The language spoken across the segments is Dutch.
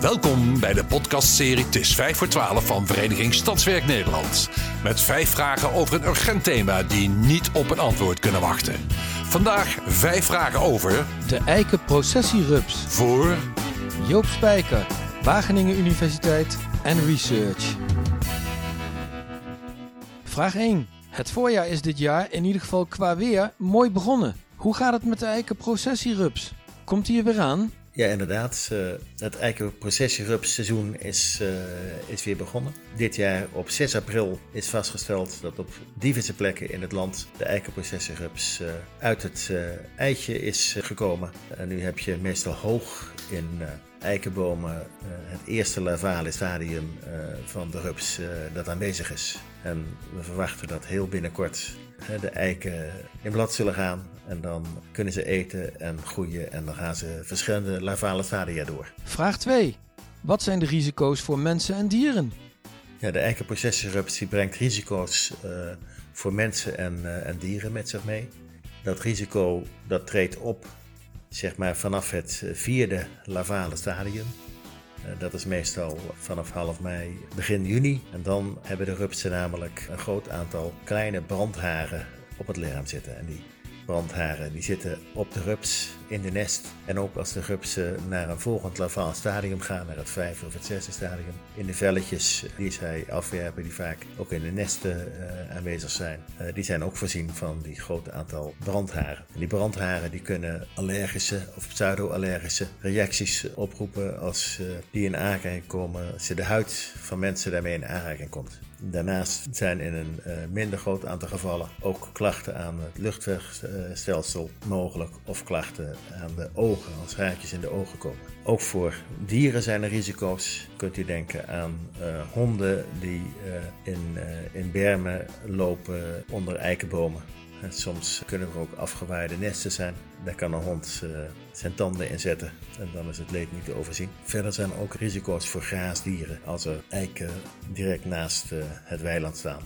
Welkom bij de podcastserie Het is 5 voor 12 van Vereniging Stadswerk Nederland. Met vijf vragen over een urgent thema die niet op een antwoord kunnen wachten. Vandaag vijf vragen over De eikenprocessierups. voor Joop Spijker, Wageningen Universiteit en Research. Vraag 1. Het voorjaar is dit jaar in ieder geval qua weer mooi begonnen. Hoe gaat het met de eikenprocessierups? Komt die er weer aan? Ja, inderdaad. eh, het eikenprocessierupsseizoen is, eh, is weer begonnen. Dit jaar op 6 april is vastgesteld dat op diverse plekken in het land de eikenprocessierups eh, uit het eitje is gekomen. En nu heb je meestal hoog in eikenbomen het eerste larvale stadium van de rups dat aanwezig is. En we verwachten dat heel binnenkort de eiken in blad zullen gaan. En dan kunnen ze eten en groeien en dan gaan ze verschillende larvale stadia door. Vraag 2. Wat zijn de risico's voor mensen en dieren? Ja, de eikenprocessierups die brengt risico's eh, voor mensen en, eh, en dieren met zich mee. Dat risico dat treedt op zeg maar, vanaf het eh, vierde larvale stadium. Eh, dat is meestal vanaf half mei, begin juni. En dan hebben de rupsen namelijk een groot aantal kleine brandharen op het lichaam zitten. En die brandharen die zitten op de rups in de nest. En ook als de rupsen naar een volgend larvaal stadium gaan, naar het vijfde of het zesde stadium, in de velletjes die zij afwerpen, die vaak ook in de nesten eh, aanwezig zijn, eh, die zijn ook voorzien van die grote aantal brandharen. En die brandharen die kunnen allergische of pseudo-allergische reacties oproepen als eh, die in aanraking komen, als de huid van mensen daarmee in aanraking komt. Daarnaast zijn in een eh, minder groot aantal gevallen ook klachten aan het luchtwegstelsel mogelijk of klachten aan de ogen als raadjes in de ogen komen. Ook voor dieren zijn er risico's. Kunt u denken aan eh, honden die eh, in, in bermen lopen onder eikenbomen. En soms kunnen er ook afgewaaide nesten zijn. Daar kan een hond eh, zijn tanden in zetten en dan is het leed niet te overzien. Verder zijn er ook risico's voor graasdieren als er eiken direct naast eh, het weiland staan.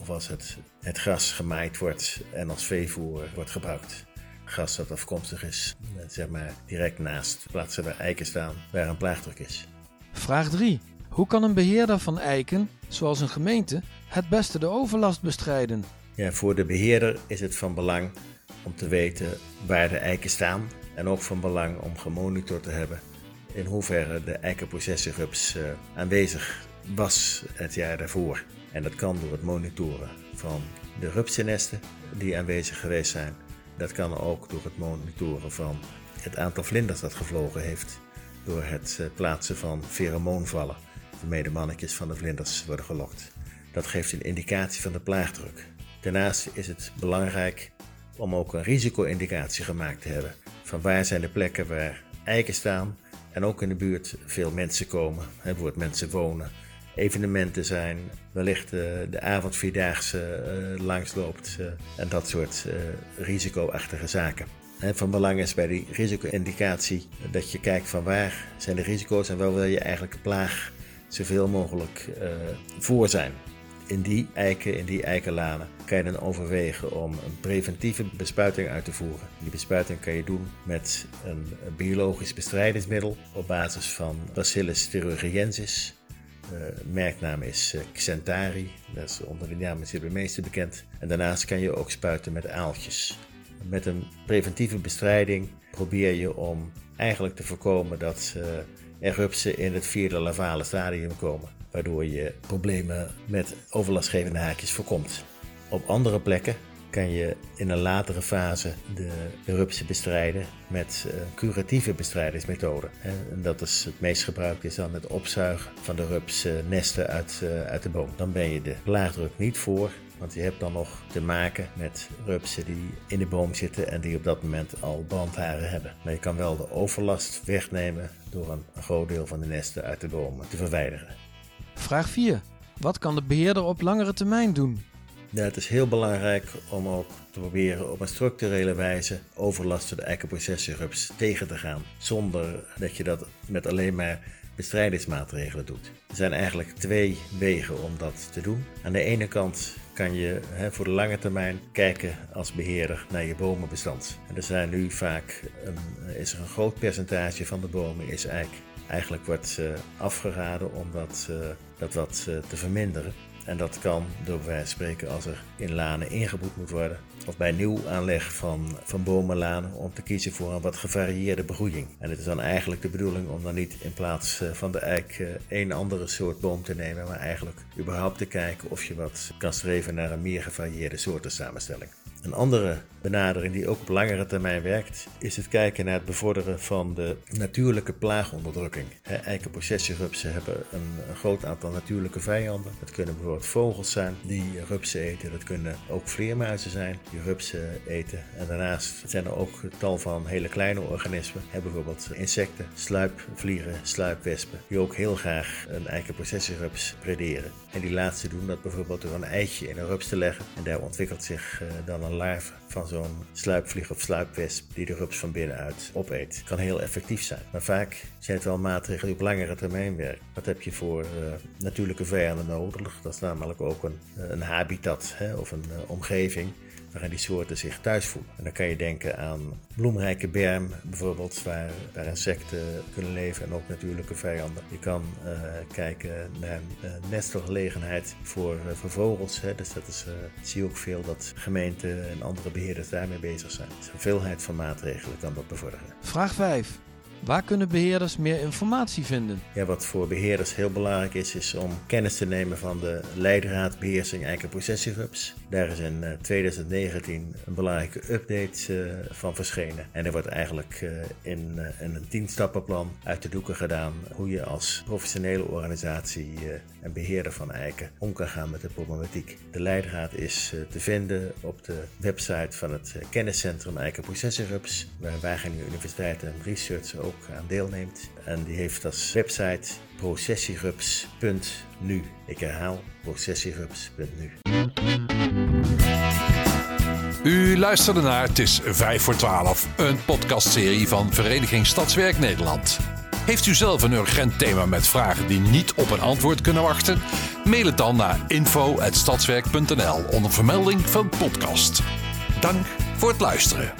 Of als het, het gras gemaaid wordt en als veevoer wordt gebruikt. Gras dat afkomstig is, eh, zeg maar direct naast plaatsen waar eiken staan waar een plaagdruk is. Vraag 3. Hoe kan een beheerder van eiken, zoals een gemeente, het beste de overlast bestrijden? Ja, voor de beheerder is het van belang om te weten waar de eiken staan en ook van belang om gemonitord te hebben in hoeverre de eikenprocessierups eh, aanwezig was het jaar daarvoor. En dat kan door het monitoren van de rupsennesten die aanwezig geweest zijn. Dat kan ook door het monitoren van het aantal vlinders dat gevlogen heeft, door het eh, plaatsen van pheromoonvallen, waarmee de mannetjes van de vlinders worden gelokt. Dat geeft een indicatie van de plaagdruk. Daarnaast is het belangrijk om ook een risico-indicatie gemaakt te hebben. Van waar zijn de plekken waar eiken staan en ook in de buurt veel mensen komen, hè, bijvoorbeeld mensen wonen. Evenementen zijn, wellicht eh, de avondvierdaagse eh, langsloopt eh, en dat soort risicoachtige zaken. Van belang is bij die risico-indicatie dat je kijkt van waar zijn de risico's en waar wil je eigenlijk de plaag zoveel mogelijk voor zijn in die eiken, in die eikenlanen, kan je dan overwegen om een preventieve bespuiting uit te voeren. Die bespuiting kan je doen met een biologisch bestrijdingsmiddel op basis van Bacillus thuringiensis. De merknaam is eh, Xentari, dat is onder die naam is het meeste bekend. En daarnaast kan je ook spuiten met aaltjes. Met een preventieve bestrijding probeer je om eigenlijk te voorkomen dat eh, er rupsen in het vierde larvale stadium komen waardoor je problemen met overlastgevende haakjes voorkomt. Op andere plekken kan je in een latere fase de, rupsen bestrijden met uh, curatieve bestrijdingsmethoden. En dat is het meest gebruikt is dan het opzuigen van de rupsnesten uit, eh, uit de boom. Dan ben je de plaagdruk niet voor, want je hebt dan nog te maken met rupsen die in de boom zitten en die op dat moment al brandharen hebben. Maar je kan wel de overlast wegnemen door een, groot deel van de nesten uit de bomen te verwijderen. Vraag 4. Wat kan de beheerder op langere termijn doen? Ja, het is heel belangrijk om ook te proberen op een structurele wijze overlast door de eikenprocessierups tegen te gaan. Zonder dat je dat met alleen maar bestrijdingsmaatregelen doet. Er zijn eigenlijk twee wegen om dat te doen. Aan de ene kant kan je hè, voor de lange termijn kijken als beheerder naar je bomenbestand. En er zijn nu vaak een, is er een groot percentage van de bomen is eik. Eigenlijk wordt uh, afgeraden om dat, uh, dat wat uh, te verminderen. En dat kan door van spreken als er in lanen ingeboet moet worden. Of bij nieuw aanleg van, van bomenlanen om te kiezen voor een wat gevarieerde begroeiing. En het is dan eigenlijk de bedoeling om dan niet in plaats van de eik één andere soort boom te nemen. Maar eigenlijk überhaupt te kijken of je wat kan streven naar een meer gevarieerde soortensamenstelling. Een andere benadering die ook op langere termijn werkt, is het kijken naar het bevorderen van de natuurlijke plaagonderdrukking. Eikenprocessierupsen hebben een, een, groot aantal natuurlijke vijanden. Het kunnen bijvoorbeeld vogels zijn die rupsen eten, dat kunnen ook vleermuizen zijn die rupsen eten. En daarnaast zijn er ook tal van hele kleine organismen, bijvoorbeeld insecten, sluipvliegen, sluipwespen, die ook heel graag een eikenprocessierups prederen. En die laatste doen dat bijvoorbeeld door een eitje in een rups te leggen en daar ontwikkelt zich dan een larve van zo'n sluipvlieg of sluipwesp die de rups van binnenuit opeet. Kan heel effectief zijn. Maar vaak zijn het wel maatregelen die op langere termijn werken. Wat heb je voor uh, natuurlijke vijanden nodig? Dat is namelijk ook een, een habitat hè, of een uh, omgeving waarin die soorten zich thuis voelen. En dan kan je denken aan bloemrijke berm bijvoorbeeld, waar, insecten kunnen leven en ook natuurlijke vijanden. Je kan uh, kijken naar uh, nestelgelegenheid voor, uh, voor vogels. Hè. Dus dat is, zie je ook veel dat gemeenten en andere beheerders daarmee bezig zijn. Dus een veelheid van maatregelen kan dat bevorderen. Vraag 5. Waar kunnen beheerders meer informatie vinden? Ja, wat voor beheerders heel belangrijk is, is om kennis te nemen van de Leidraad Beheersing Eikenprocessierups. Daar is in 2019 een belangrijke update uh, van verschenen. En er wordt eigenlijk uh, in, een tienstappenplan uit de doeken gedaan hoe je als professionele organisatie en beheerder van eiken om kan gaan met de problematiek. De Leidraad is te vinden op de website van het kenniscentrum Eikenprocessierups, waar Wageningen Universiteit en Research ook aan deelneemt. En die heeft als website processierups.nu. Ik herhaal processierups.nu. U luisterde naar Het is 5 voor 12, een podcastserie van Vereniging Stadswerk Nederland. Heeft u zelf een urgent thema met vragen die niet op een antwoord kunnen wachten? Mail het dan naar info.stadswerk.nl onder vermelding van podcast. Dank voor het luisteren.